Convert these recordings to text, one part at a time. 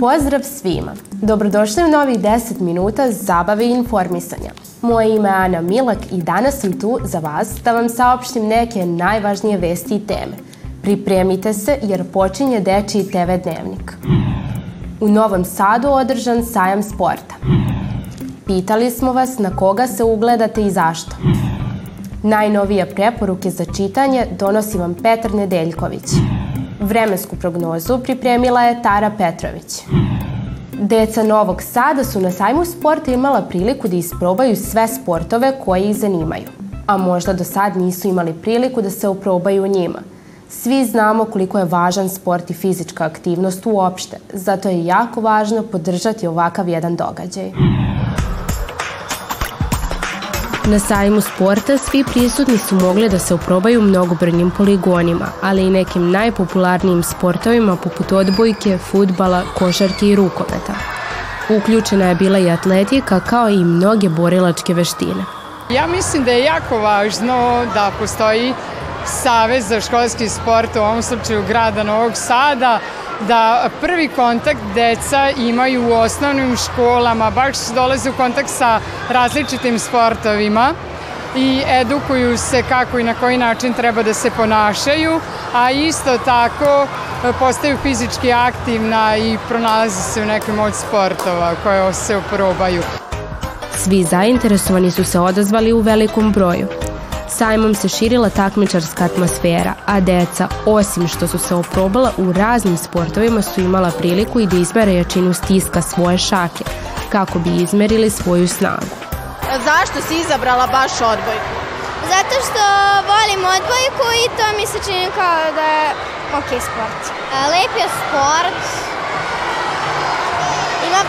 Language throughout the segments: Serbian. Pozdrav svima! Dobrodošli u novih 10 minuta zabave i informisanja. Moje ime je Ana Milak i danas sam tu za vas da vam saopštim neke najvažnije vesti i teme. Pripremite se jer počinje Dečiji TV Dnevnik. U Novom Sadu održan sajam sporta. Pitali smo vas na koga se ugledate i zašto. Najnovije preporuke za čitanje donosi vam Petar Nedeljković. Vremensku prognozu pripremila je Tara Petrović. Deca Novog Sada su na sajmu sporta imala priliku da isprobaju sve sportove koje ih zanimaju, a možda do sad nisu imali priliku da se oprobaju njima. Svi znamo koliko je važan sport i fizička aktivnost uopšte, zato je jako važno podržati ovakav jedan događaj. Na sajmu sporta svi prisutni su mogli da se oprobaju mnogobrnim poligonima, ali i nekim najpopularnijim sportovima poput odbojke, futbala, košarke i rukometa. Uključena je bila i atletika kao i mnoge borilačke veštine. Ja mislim da je jako važno da postoji Savez za školski sport, u ovom slučaju grada Novog Sada, da prvi kontakt deca imaju u osnovnim školama, baš dolaze u kontakt sa različitim sportovima i edukuju se kako i na koji način treba da se ponašaju, a isto tako e, postaju fizički aktivna i pronalaze se u nekim od sportova koje se uprobaju. Svi zainteresovani su se odazvali u velikom broju – Sajmom se širila takmičarska atmosfera, a deca, osim što su se oprobala u raznim sportovima, su imala priliku i da izmere jačinu stiska svoje šake, kako bi izmerili svoju snagu. Zašto si izabrala baš odbojku? Zato što volim odbojku i to mi se čini kao da je ok sport. Lep je sport, ima,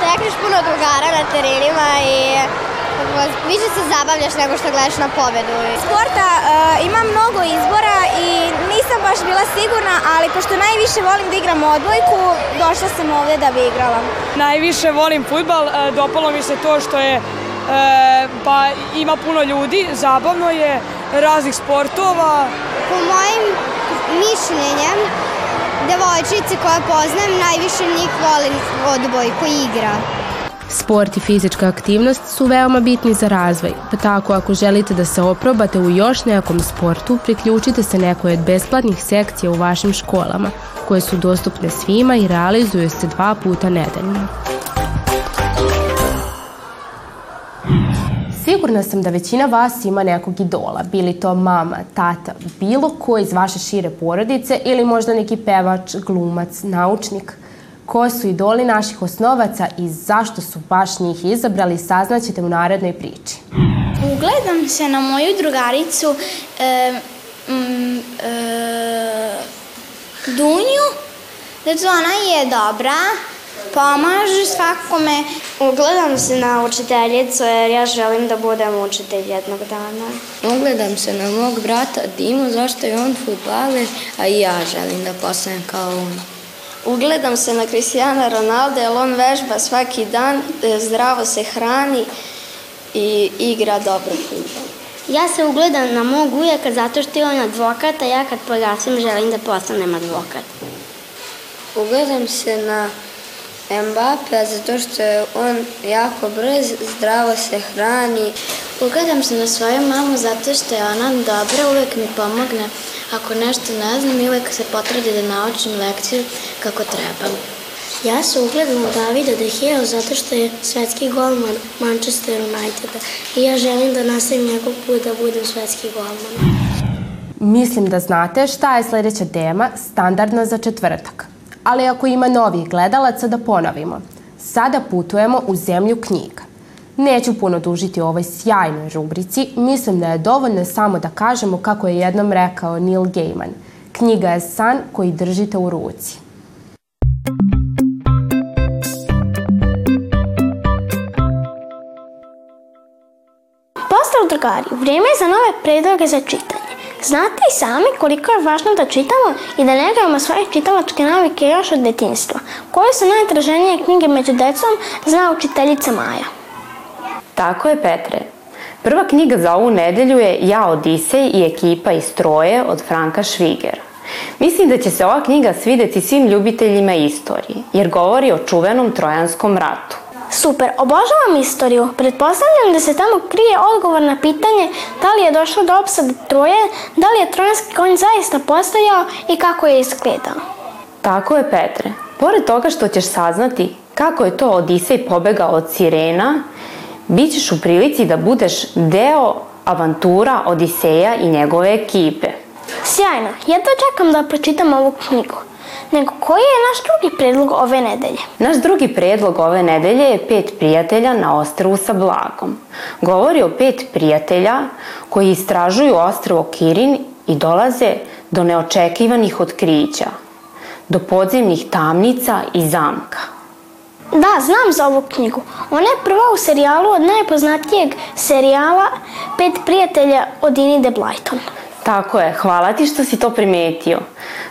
tekneš puno drugara na terenima i više se zabavljaš nego što gledaš na pobedu. Sporta uh, e, ima mnogo izbora i nisam baš bila sigurna, ali pošto najviše volim da igram odbojku, došla sam ovde da bi igrala. Najviše volim futbal, e, dopalo mi se to što je E, pa ima puno ljudi, zabavno je, raznih sportova. Po mojim mišljenjem, devojčice koje poznajem, najviše njih volim odbojku igra. Sport i fizička aktivnost su veoma bitni za razvoj, pa tako ako želite da se oprobate u još nekom sportu, priključite se nekoj od besplatnih sekcija u vašim školama, koje su dostupne svima i realizuju se dva puta nedeljno. Sigurna sam da većina vas ima nekog idola, bili to mama, tata, bilo ko iz vaše šire porodice ili možda neki pevač, glumac, naučnik – ko su idoli naših osnovaca i zašto su baš njih izabrali, saznaćete u narednoj priči. Ugledam se na moju drugaricu e, m, mm, e, Dunju, zato ona je dobra, pomaže svakome. Ugledam se na učiteljicu jer ja želim da budem učitelj jednog dana. Ugledam se na mog brata Dimu zašto je on futbaler, a i ja želim da postanem kao on. Ugledam se na Cristiana Ronaldo jer on vežba svaki dan, e, zdravo se hrani i igra dobro futbol. Ja se ugledam na mog ujaka zato što je on advokat, a ja kad porasim želim da postanem advokat. Ugledam se na Mbappe zato što je on jako brz, zdravo se hrani. Ugledam se na svoju mamu zato što je ona dobra, uvek mi pomogne ako nešto ne znam i uvek se potrudi da naučim lekciju kako treba. Ja se ugledam u Davida De Gea zato što je svetski golman Manchester Uniteda i ja želim da nastavim nekog put da budem svetski golman. Mislim da znate šta je sledeća tema standardno za četvrtak. Ali ako ima novih gledalaca da ponovimo. Sada putujemo u zemlju knjiga. Neću puno dužiti o ovoj sjajnoj rubrici, mislim da je dovoljno samo da kažemo kako je jednom rekao Neil Gaiman. Knjiga je san koji držite u ruci. Pozdrav drugari, vrijeme je za nove predloge za čitanje. Znate i sami koliko je važno da čitamo i da negujemo svoje čitalačke navike još od djetinjstva. Koje su najtraženije knjige među decom, zna učiteljica Maja. Tako je, Petre. Prva knjiga za ovu nedelju je Ja Odisej i ekipa iz Troje od Franka Švigera. Mislim da će se ova knjiga svideti svim ljubiteljima istorije, jer govori o čuvenom Trojanskom ratu. Super, obožavam istoriju. Pretpostavljam da se tamo krije odgovor na pitanje da li je došlo do opsade Troje, da li je trojanski konj zaista postojao i kako je izgledao. Tako je, Petre. Pored toga što ćeš saznati kako je to Odisej pobegao od sirena, bit ćeš u prilici da budeš deo avantura Odiseja i njegove ekipe. Sjajno, ja to čekam da pročitam ovu knjigu. Nego koji je naš drugi predlog ove nedelje? Naš drugi predlog ove nedelje je Pet prijatelja na ostrvu sa blagom. Govori o pet prijatelja koji istražuju ostrvo Kirin i dolaze do neočekivanih otkrića, do podzemnih tamnica i zamka. Da, znam za ovu knjigu. Ona je prva u serijalu od najpoznatijeg serijala Pet prijatelja od Inide Blyton. Tako je, hvala ti što si to primetio.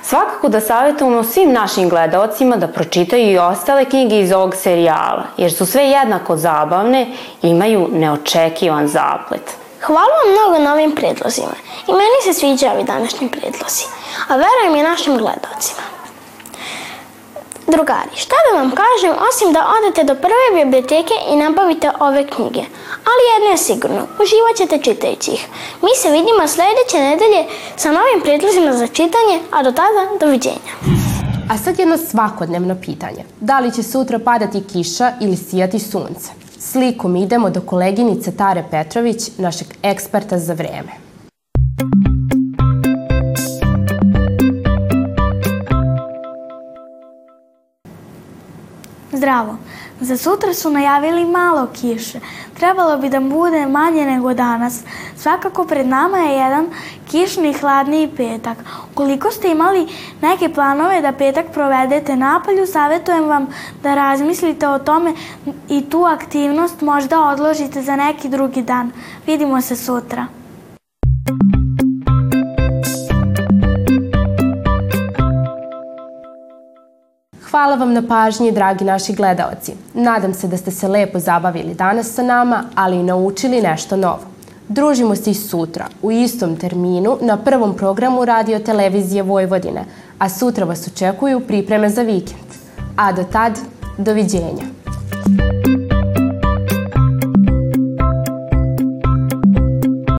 Svakako da savjetujemo svim našim gledaocima da pročitaju i ostale knjige iz ovog serijala, jer su sve jednako zabavne i imaju neočekivan zaplet. Hvala vam mnogo na ovim predlozima i meni se sviđaju ovi današnji predlozi, a verujem i našim gledalcima. Drugari, šta da vam kažem osim da odete do prve biblioteke i nabavite ove knjige. Ali jedno je sigurno, uživat ćete čitajući ih. Mi se vidimo sledeće nedelje sa novim prijedlozima za čitanje, a do tada doviđenja. A sad jedno svakodnevno pitanje. Da li će sutra padati kiša ili sijati sunce? Slikom idemo do koleginice Tare Petrović, našeg eksperta za vreme. zdravo. Za sutra su najavili malo kiše. Trebalo bi da bude manje nego danas. Svakako pred nama je jedan kišni, hladni petak. Ukoliko ste imali neke planove da petak provedete napolju, savjetujem vam da razmislite o tome i tu aktivnost možda odložite za neki drugi dan. Vidimo se sutra. Hvala vam na pažnji, dragi naši gledaoci. Nadam se da ste se lepo zabavili danas sa nama, ali i naučili nešto novo. Družimo se i sutra, u istom terminu, na prvom programu radio televizije Vojvodine, a sutra vas očekuju pripreme za vikend. A do tad, doviđenja.